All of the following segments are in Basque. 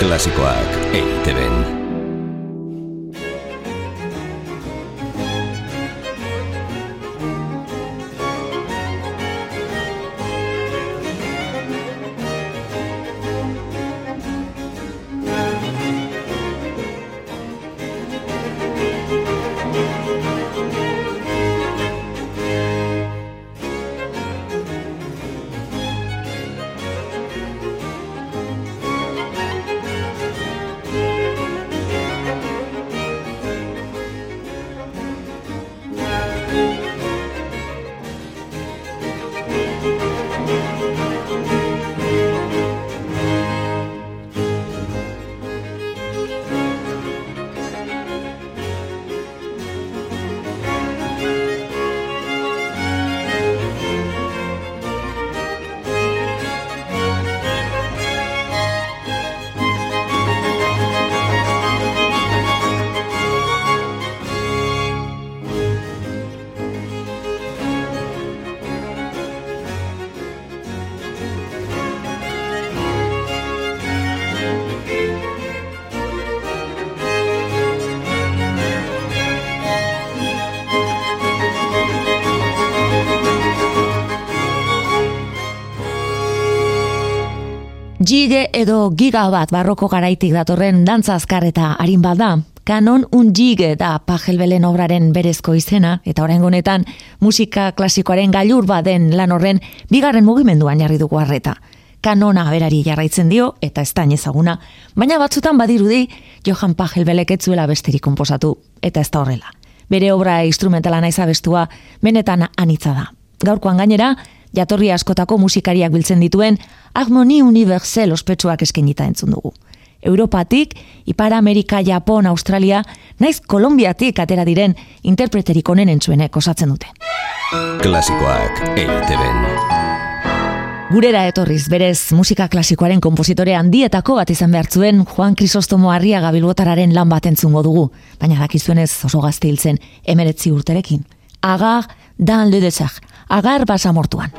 Klasikoak EITB-en. Gige edo giga bat barroko garaitik datorren dantza azkar eta harin bada. Kanon un gige da pajelbelen obraren berezko izena, eta orain honetan musika klasikoaren gailur baden lan horren bigarren mugimenduan jarri dugu harreta. Kanona berari jarraitzen dio, eta ez da ezaguna, baina batzutan badirudi Johan Pajelbelek etzuela besterik konposatu, eta ez da horrela. Bere obra instrumentala naiz abestua, benetan anitza da. Gaurkoan gainera, jatorri askotako musikariak biltzen dituen harmoni universal ospetsuak eskenita entzun dugu. Europatik, Ipar Amerika, Japon, Australia, naiz Kolombiatik atera diren interpreterik onen entzuenek osatzen dute. Klasikoak eiteben. Gurera etorriz, berez musika klasikoaren kompositore handietako bat izan behar zuen Juan Crisostomo Arria gabilbotararen lan bat entzungo dugu, baina dakizuenez oso gazte hiltzen emeretzi urterekin. Agar dan le agar basamortuan.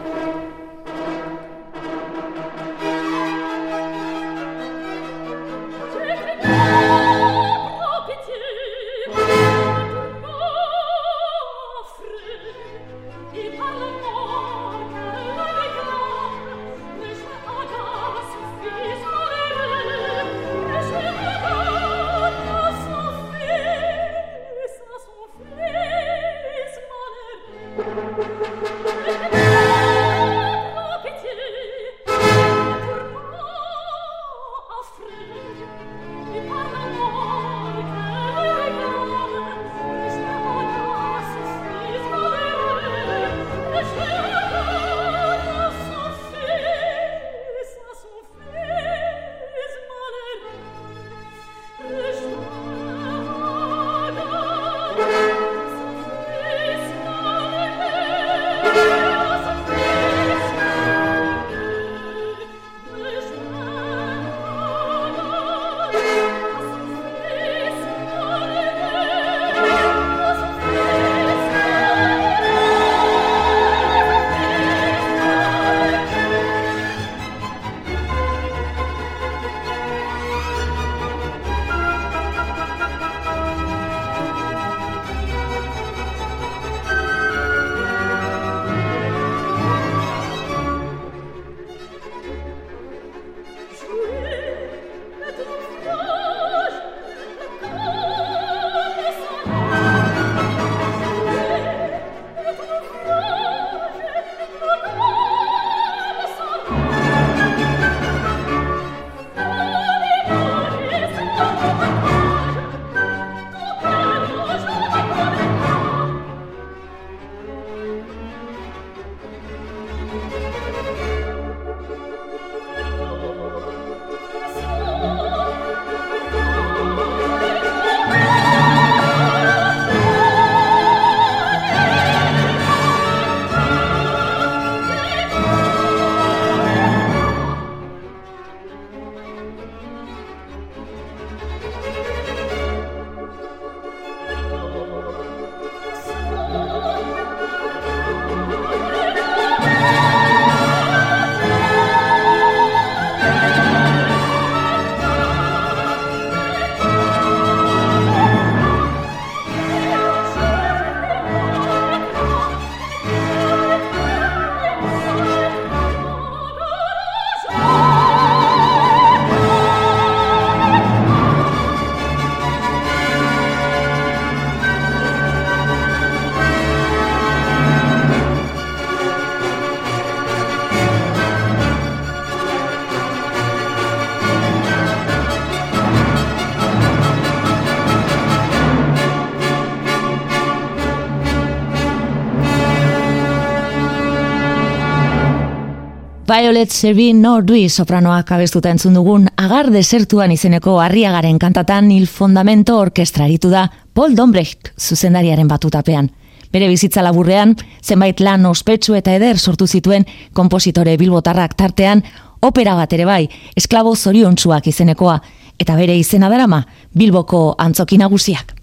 Violet Servin Nordui sopranoak abestuta entzun dugun agar desertuan izeneko harriagaren kantatan hil fundamento orkestraritu da Paul Dombrecht zuzendariaren batutapean. Bere bizitza laburrean, zenbait lan ospetsu eta eder sortu zituen kompositore bilbotarrak tartean, opera bat ere bai, esklabo zoriontsuak izenekoa, eta bere izena darama, Bilboko antzoki nagusiak.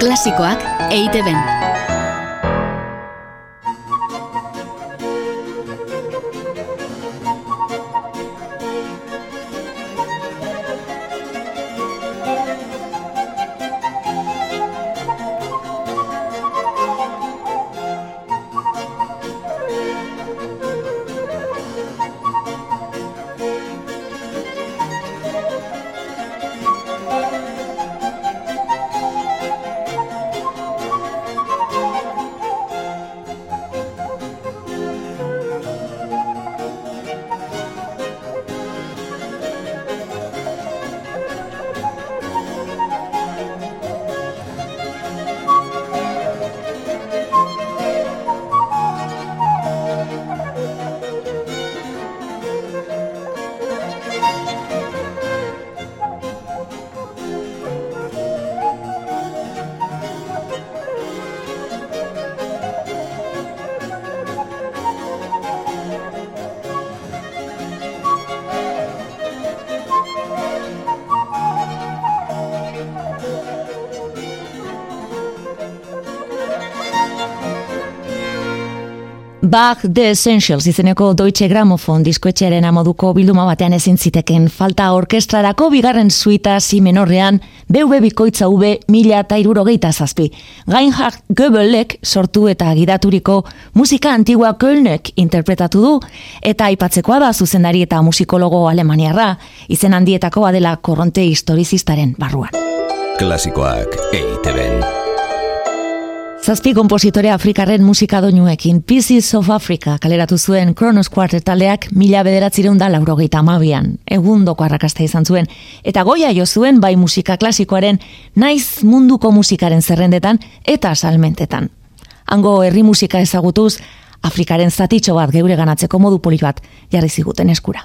Klasikoak eite Bach The Essentials izeneko Deutsche Grammophon diskoetxearen amoduko bilduma batean ezin ziteken falta orkestrarako bigarren suita si menorrean BV bikoitza V mila eta irurogeita zazpi. Gainhard Goebelek sortu eta gidaturiko musika antigua Kölnek interpretatu du eta aipatzekoa da zuzendari eta musikologo alemaniarra izen handietako adela korronte historizistaren barruan. Klasikoak EITB Zazpi kompositore Afrikarren musika doinuekin Pieces of Africa kaleratu zuen Kronos Quartet taldeak mila bederatzireun da laurogeita amabian. Egun doko arrakasta izan zuen. Eta goia jo zuen bai musika klasikoaren naiz munduko musikaren zerrendetan eta salmentetan. Hango herri musika ezagutuz, Afrikaren zatitxo bat geure ganatzeko modu poli bat jarri ziguten eskura.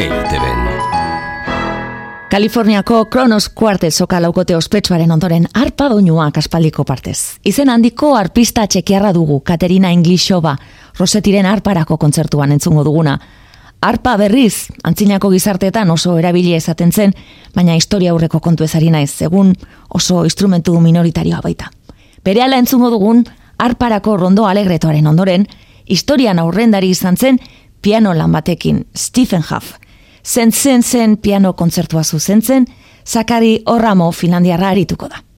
Eiteben. Kaliforniako Kronos Quartet soka laukote ospetsuaren ondoren arpa doinuak aspaldiko partez. Izen handiko arpista txekiarra dugu, Katerina Inglishova, Rosetiren arparako kontzertuan entzungo duguna. Arpa berriz, antzinako gizarteetan oso erabili ezaten zen, baina historia aurreko kontu ezari naiz, egun oso instrumentu minoritarioa baita. Bere ala entzungo dugun, arparako rondo alegretoaren ondoren, historian aurrendari izan zen, piano lan batekin, Stephen Huff. Zen zen zen piano kontzertua zuzentzen, Zakari Orramo Finlandiarra arituko da.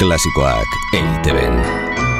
Klasikoak eiteben.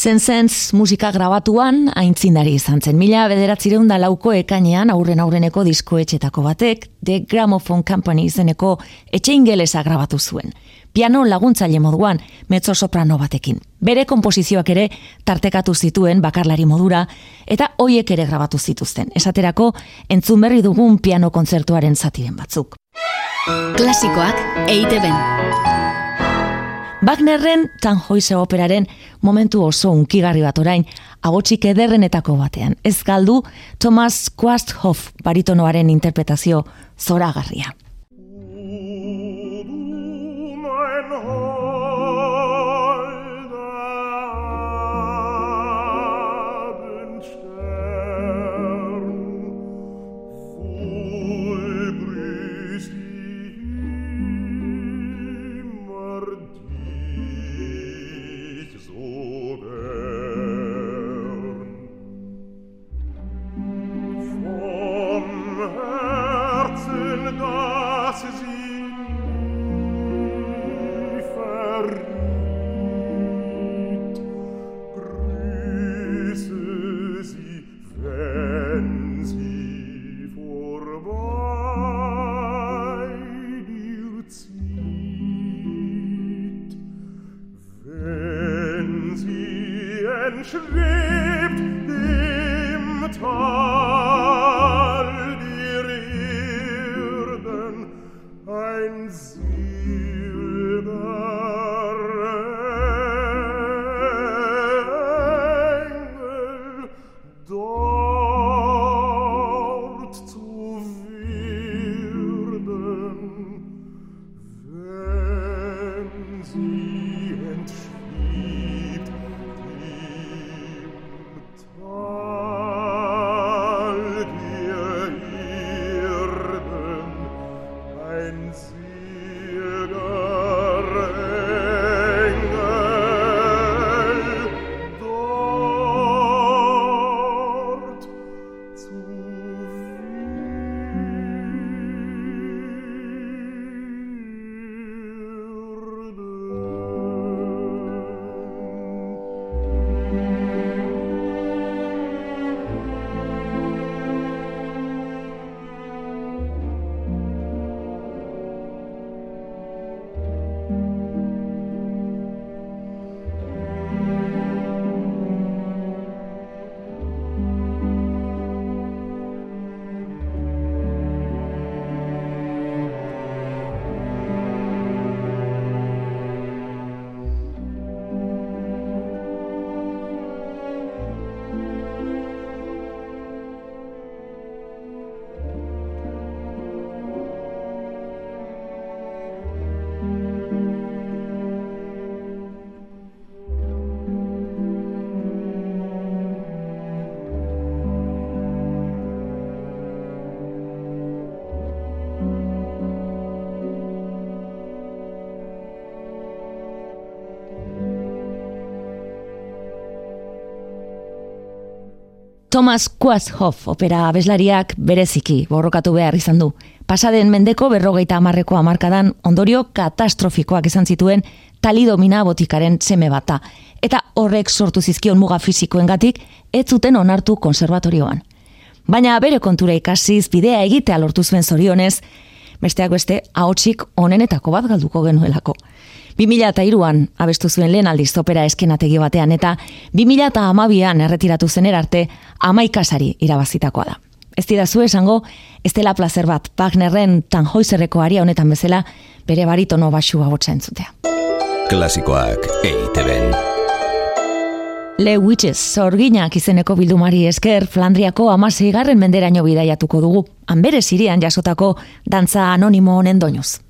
Zenzenz musika grabatuan aintzindari izan zen. Mila bederatzireun da lauko ekainean aurren aurreneko diskoetxetako batek The Gramophone Company izeneko etxe ingelesa grabatu zuen. Piano laguntzaile moduan, mezzo soprano batekin. Bere komposizioak ere tartekatu zituen bakarlari modura eta hoiek ere grabatu zituzten. Esaterako entzun berri dugun piano kontzertuaren zatiren batzuk. Klasikoak eite Wagnerren Tannhäuser operaren momentu oso unkigarri bat orain, agotxik ederrenetako batean. Ez galdu Thomas Quasthoff baritonoaren interpretazio zoragarria. Thomas Quashoff opera abeslariak bereziki borrokatu behar izan du. Pasaden mendeko berrogeita amarreko amarkadan ondorio katastrofikoak izan zituen talidomina botikaren seme bata. Eta horrek sortu zizkion muga fizikoengatik ez zuten onartu konservatorioan. Baina bere kontura ikasiz bidea egitea lortu zuen zorionez, besteak beste ahotsik onenetako bat galduko genuelako. 2002an abestu zuen lehen aldiz opera eskenategi batean eta 2002an erretiratu zen erarte amaikasari irabazitakoa da. Ez dira zu esango, ez dela placer bat Wagnerren tanjoizerreko aria honetan bezala bere baritono basua botza entzutea. Klasikoak EITB-en. Le Witches, zorginak izeneko bildumari esker, Flandriako amaseigarren menderaino bidaiatuko dugu, hanbere sirian jasotako dantza anonimo honen doinuz.